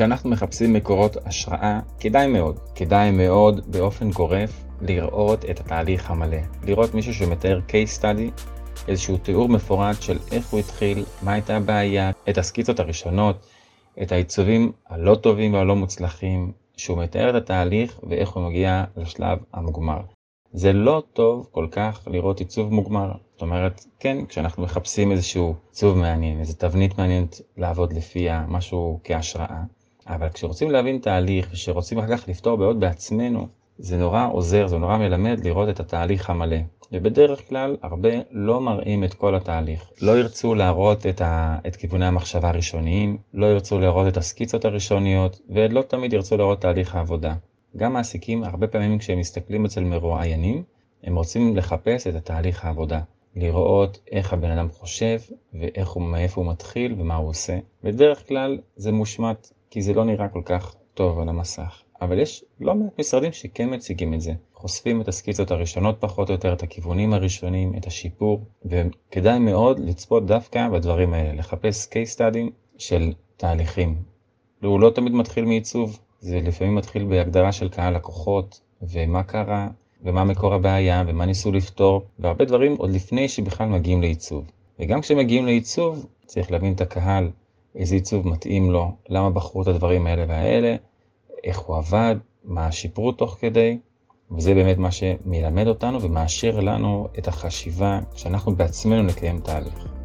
כשאנחנו מחפשים מקורות השראה, כדאי מאוד, כדאי מאוד באופן גורף לראות את התהליך המלא. לראות מישהו שמתאר case study, איזשהו תיאור מפורט של איך הוא התחיל, מה הייתה הבעיה, את הסקיצות הראשונות, את העיצובים הלא טובים והלא מוצלחים, שהוא מתאר את התהליך ואיך הוא מגיע לשלב המוגמר. זה לא טוב כל כך לראות עיצוב מוגמר. זאת אומרת, כן, כשאנחנו מחפשים איזשהו עיצוב מעניין, איזו תבנית מעניינת לעבוד לפיה, משהו כהשראה, אבל כשרוצים להבין תהליך ושרוצים אחר כך לפתור בעיות בעצמנו, זה נורא עוזר, זה נורא מלמד לראות את התהליך המלא. ובדרך כלל הרבה לא מראים את כל התהליך. לא ירצו להראות את, ה... את כיווני המחשבה הראשוניים, לא ירצו להראות את הסקיצות הראשוניות, ולא תמיד ירצו להראות תהליך העבודה. גם מעסיקים, הרבה פעמים כשהם מסתכלים אצל מרואיינים, הם רוצים לחפש את התהליך העבודה. לראות איך הבן אדם חושב, ואיך הוא, מאיפה הוא מתחיל ומה הוא עושה. בדרך כלל זה מושמט, כי זה לא נראה כל כך טוב על המסך. אבל יש לא מעט משרדים שכן מציגים את זה. חושפים את הסקיצות הראשונות פחות או יותר, את הכיוונים הראשונים, את השיפור, וכדאי מאוד לצפות דווקא בדברים האלה, לחפש case study של תהליכים. הוא לא תמיד מתחיל מעיצוב, זה לפעמים מתחיל בהגדרה של קהל לקוחות, ומה קרה, ומה מקור הבעיה, ומה ניסו לפתור, והרבה דברים עוד לפני שבכלל מגיעים לעיצוב. וגם כשמגיעים לעיצוב, צריך להבין את הקהל, איזה עיצוב מתאים לו, למה בחרו את הדברים האלה והאלה, איך הוא עבד, מה שיפרו תוך כדי, וזה באמת מה שמלמד אותנו ומאשר לנו את החשיבה שאנחנו בעצמנו נקיים תהליך.